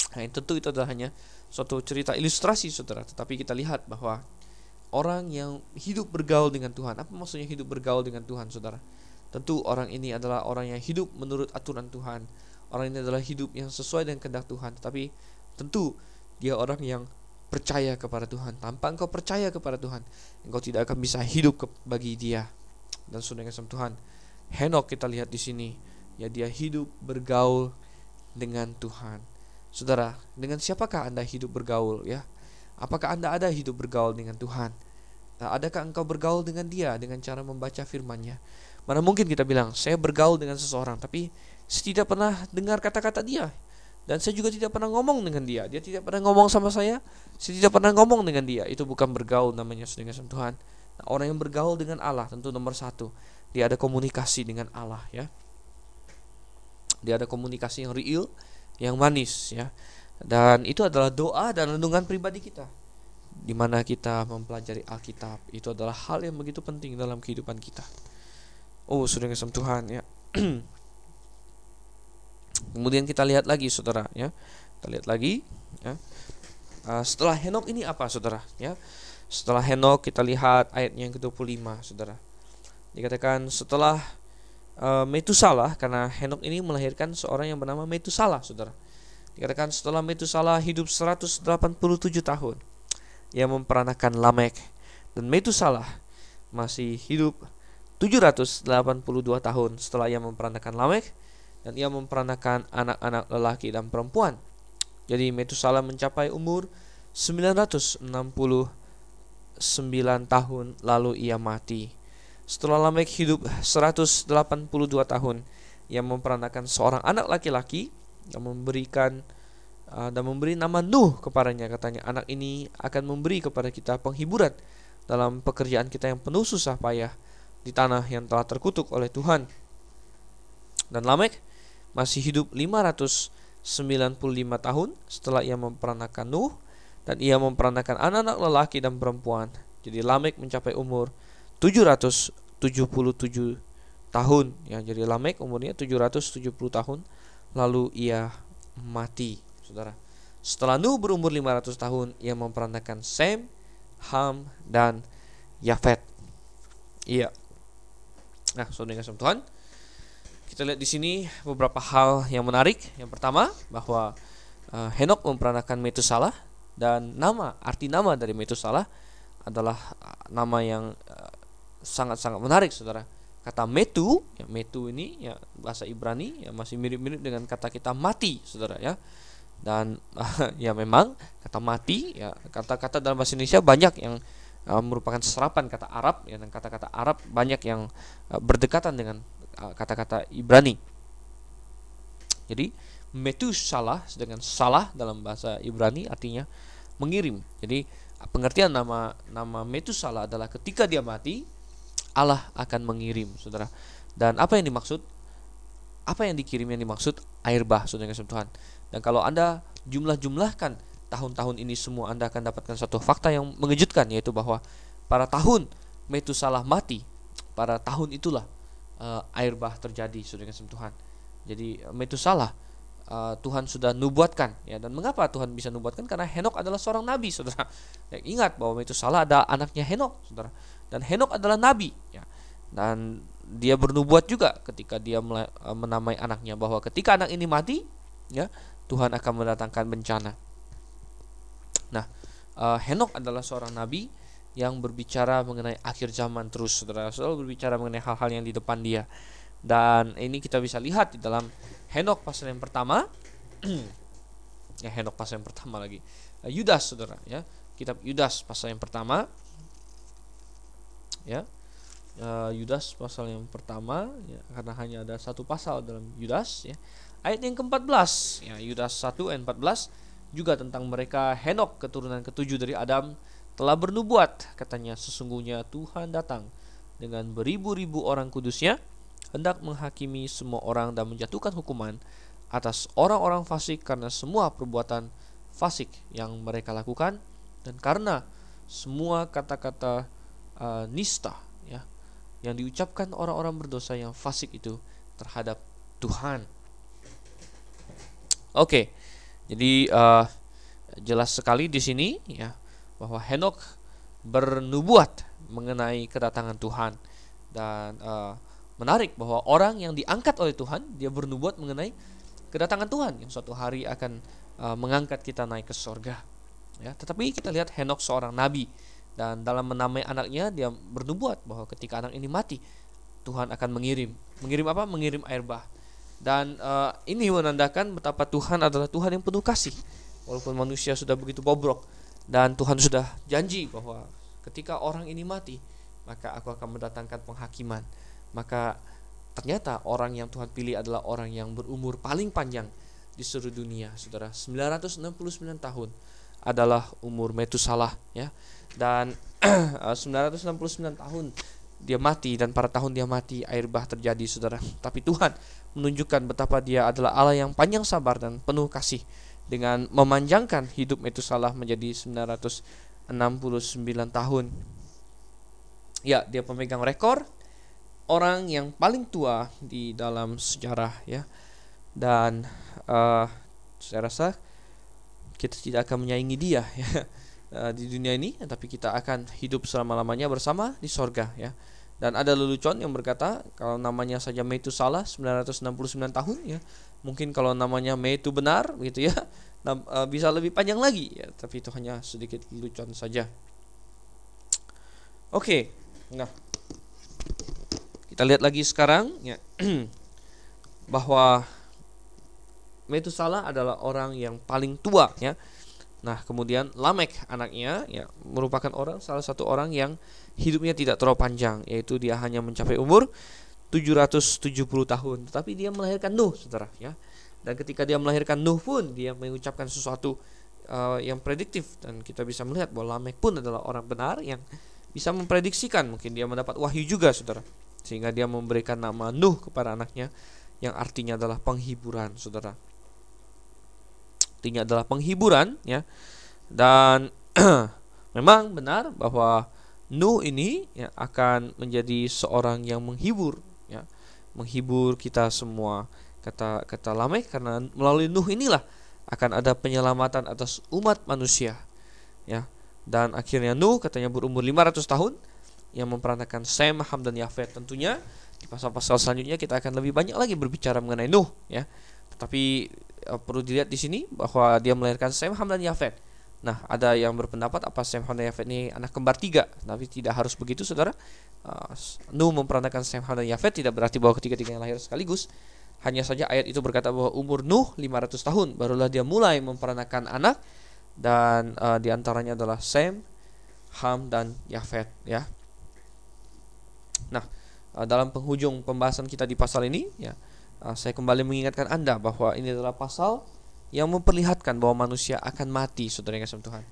Nah, tentu itu adalah hanya suatu cerita ilustrasi saudara, tetapi kita lihat bahwa orang yang hidup bergaul dengan Tuhan. Apa maksudnya hidup bergaul dengan Tuhan, saudara? Tentu orang ini adalah orang yang hidup menurut aturan Tuhan. Orang ini adalah hidup yang sesuai dengan kehendak Tuhan. Tapi tentu dia orang yang percaya kepada Tuhan. Tanpa engkau percaya kepada Tuhan, engkau tidak akan bisa hidup bagi Dia. Dan saudara kasih Tuhan, Henok kita lihat di sini, ya dia hidup bergaul dengan Tuhan. Saudara, dengan siapakah Anda hidup bergaul ya? Apakah Anda ada hidup bergaul dengan Tuhan? Nah, adakah engkau bergaul dengan dia dengan cara membaca firman-Nya? Mana mungkin kita bilang, saya bergaul dengan seseorang, tapi saya tidak pernah dengar kata-kata dia. Dan saya juga tidak pernah ngomong dengan dia. Dia tidak pernah ngomong sama saya. Saya tidak pernah ngomong dengan dia. Itu bukan bergaul namanya dengan Tuhan. Nah, orang yang bergaul dengan Allah tentu nomor satu. Dia ada komunikasi dengan Allah ya. Dia ada komunikasi yang real, yang manis ya dan itu adalah doa dan renungan pribadi kita di mana kita mempelajari Alkitab itu adalah hal yang begitu penting dalam kehidupan kita. Oh, sudah kesem Tuhan ya. Kemudian kita lihat lagi saudara ya. Kita lihat lagi ya. Uh, setelah Henok ini apa saudara ya? Setelah Henok kita lihat ayatnya yang ke-25 saudara. Dikatakan setelah uh, Metusalah karena Henok ini melahirkan seorang yang bernama Metusalah saudara Dikatakan setelah Metusalah hidup 187 tahun Ia memperanakan Lamek Dan Metusalah masih hidup 782 tahun setelah ia memperanakan Lamek Dan ia memperanakan anak-anak lelaki dan perempuan. Jadi Metusalah mencapai umur 969 tahun lalu ia mati. Setelah Lamek hidup 182 tahun Ia memperanakan seorang anak laki-laki dan memberikan uh, dan memberi nama Nuh kepadanya. Katanya anak ini akan memberi kepada kita penghiburan dalam pekerjaan kita yang penuh susah payah di tanah yang telah terkutuk oleh Tuhan. Dan Lamek masih hidup 595 tahun setelah ia memperanakan Nuh dan ia memperanakan anak-anak lelaki dan perempuan jadi Lamek mencapai umur 777 tahun ya jadi Lamek umurnya 770 tahun lalu ia mati, saudara. Setelah Nuh berumur 500 tahun, ia memperanakan Sem, Ham, dan Yafet. Iya. Nah, saudara kasih Tuhan, kita lihat di sini beberapa hal yang menarik. Yang pertama, bahwa uh, Henok memperanakan Metusalah dan nama arti nama dari Metusalah adalah uh, nama yang eh, sangat-sangat uh, menarik, saudara kata metu ya metu ini ya bahasa Ibrani ya masih mirip-mirip dengan kata kita mati saudara ya dan ya memang kata mati ya kata-kata dalam bahasa Indonesia banyak yang uh, merupakan serapan kata Arab ya dan kata-kata Arab banyak yang uh, berdekatan dengan uh, kata-kata Ibrani jadi metu salah dengan salah dalam bahasa Ibrani artinya mengirim jadi pengertian nama nama metu salah adalah ketika dia mati Allah akan mengirim, saudara. Dan apa yang dimaksud? Apa yang dikirim yang dimaksud? Air bah, saudara kasih Tuhan. Dan kalau Anda jumlah-jumlahkan tahun-tahun ini semua, Anda akan dapatkan satu fakta yang mengejutkan, yaitu bahwa pada tahun Metusalah mati, pada tahun itulah uh, air bah terjadi, saudara kasih Tuhan. Jadi Metusalah uh, Tuhan sudah nubuatkan ya dan mengapa Tuhan bisa nubuatkan karena Henok adalah seorang nabi saudara ya, ingat bahwa Metusalah ada anaknya Henok saudara dan Henok adalah nabi ya. Dan dia bernubuat juga ketika dia eh, menamai anaknya bahwa ketika anak ini mati ya Tuhan akan mendatangkan bencana. Nah, uh, Henok adalah seorang nabi yang berbicara mengenai akhir zaman terus saudara. Selalu berbicara mengenai hal-hal yang di depan dia. Dan ini kita bisa lihat di dalam Henok pasal yang pertama. Ya Henok pasal yang pertama lagi. Yudas saudara ya. Kitab Yudas pasal yang pertama. Ya. Uh, Yudas pasal yang pertama ya, karena hanya ada satu pasal dalam Yudas ya. Ayat yang ke-14 ya Yudas 1 ayat 14 juga tentang mereka Henok keturunan ketujuh dari Adam telah bernubuat katanya sesungguhnya Tuhan datang dengan beribu-ribu orang kudusnya hendak menghakimi semua orang dan menjatuhkan hukuman atas orang-orang fasik karena semua perbuatan fasik yang mereka lakukan dan karena semua kata-kata uh, nista ya yang diucapkan orang-orang berdosa yang fasik itu terhadap Tuhan. Oke, okay, jadi uh, jelas sekali di sini ya bahwa Henok bernubuat mengenai kedatangan Tuhan. Dan uh, menarik bahwa orang yang diangkat oleh Tuhan dia bernubuat mengenai kedatangan Tuhan yang suatu hari akan uh, mengangkat kita naik ke sorga. Ya tetapi kita lihat Henok seorang nabi. Dan dalam menamai anaknya dia bernubuat bahwa ketika anak ini mati Tuhan akan mengirim. Mengirim apa? Mengirim air bah. Dan uh, ini menandakan betapa Tuhan adalah Tuhan yang penuh kasih. Walaupun manusia sudah begitu bobrok dan Tuhan sudah janji bahwa ketika orang ini mati maka aku akan mendatangkan penghakiman. Maka ternyata orang yang Tuhan pilih adalah orang yang berumur paling panjang di seluruh dunia saudara. 969 tahun adalah umur Metusalah ya. Dan 969 tahun dia mati dan pada tahun dia mati air bah terjadi saudara. Tapi Tuhan menunjukkan betapa dia adalah Allah yang panjang sabar dan penuh kasih dengan memanjangkan hidup Metusalah menjadi 969 tahun. Ya, dia pemegang rekor orang yang paling tua di dalam sejarah ya. Dan uh, saya rasa kita tidak akan menyaingi dia ya uh, di dunia ini, tapi kita akan hidup selama-lamanya bersama di sorga ya. Dan ada lelucon yang berkata kalau namanya saja Metusalah 969 tahun ya, mungkin kalau namanya Mei itu benar gitu ya nah, bisa lebih panjang lagi ya tapi itu hanya sedikit lucuan saja oke nah kita lihat lagi sekarang ya bahwa Metusalah adalah orang yang paling tua ya. Nah, kemudian Lamek anaknya ya merupakan orang salah satu orang yang hidupnya tidak terlalu panjang yaitu dia hanya mencapai umur 770 tahun. Tetapi dia melahirkan Nuh saudara ya. Dan ketika dia melahirkan Nuh pun dia mengucapkan sesuatu uh, yang prediktif. Dan kita bisa melihat bahwa Lamek pun adalah orang benar yang bisa memprediksikan. Mungkin dia mendapat wahyu juga saudara. Sehingga dia memberikan nama Nuh kepada anaknya yang artinya adalah penghiburan saudara artinya adalah penghiburan ya. Dan memang benar bahwa Nuh ini ya, akan menjadi seorang yang menghibur menghibur kita semua. Kata kata Lamek karena melalui Nuh inilah akan ada penyelamatan atas umat manusia ya. Dan akhirnya Nuh katanya berumur 500 tahun yang memperanakan Sem, Ham dan Yafet tentunya. Di pasal-pasal selanjutnya kita akan lebih banyak lagi berbicara mengenai Nuh ya. Tetapi perlu dilihat di sini bahwa dia melahirkan Sem, Ham dan Yafet Nah, ada yang berpendapat apa Sem, Ham, dan Yafet ini anak kembar tiga, tapi tidak harus begitu, saudara. Uh, Nuh memperanakan Sem, Ham, dan Yafet tidak berarti bahwa ketiga-tiganya lahir sekaligus. Hanya saja ayat itu berkata bahwa umur Nuh 500 tahun, barulah dia mulai memperanakan anak dan uh, di antaranya adalah Sem, Ham, dan Yafet. Ya. Nah, uh, dalam penghujung pembahasan kita di pasal ini, ya, saya kembali mengingatkan anda bahwa ini adalah pasal yang memperlihatkan bahwa manusia akan mati, saudara yang kasih Tuhan.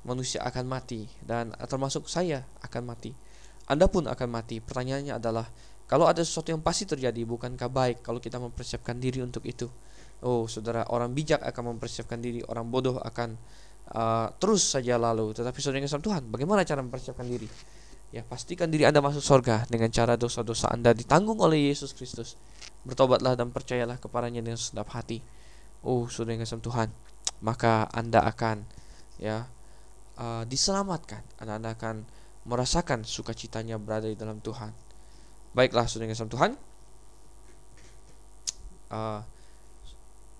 Manusia akan mati dan termasuk saya akan mati. Anda pun akan mati. Pertanyaannya adalah, kalau ada sesuatu yang pasti terjadi, bukankah baik kalau kita mempersiapkan diri untuk itu? Oh, saudara, orang bijak akan mempersiapkan diri, orang bodoh akan uh, terus saja lalu. Tetapi saudara yang kasih Tuhan, bagaimana cara mempersiapkan diri? Ya, pastikan diri Anda masuk surga dengan cara dosa-dosa Anda ditanggung oleh Yesus Kristus. Bertobatlah dan percayalah kepadanya dengan sedap hati. Oh sudah yang Tuhan maka anda akan ya uh, diselamatkan. Anda, anda akan merasakan sukacitanya berada di dalam Tuhan. Baiklah sudah yang Tuhan uh,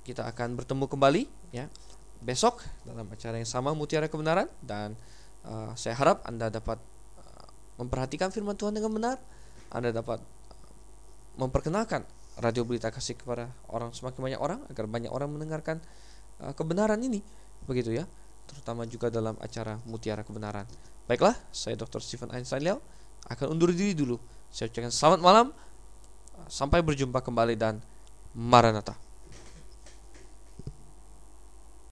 kita akan bertemu kembali ya besok dalam acara yang sama Mutiara Kebenaran. Dan uh, saya harap anda dapat memperhatikan firman Tuhan dengan benar. Anda dapat memperkenalkan radio berita kasih kepada orang semakin banyak orang agar banyak orang mendengarkan uh, kebenaran ini. Begitu ya. Terutama juga dalam acara Mutiara Kebenaran. Baiklah saya Dr. Stephen Einstein Leo akan undur diri dulu. Saya ucapkan selamat malam. Sampai berjumpa kembali dan Maranatha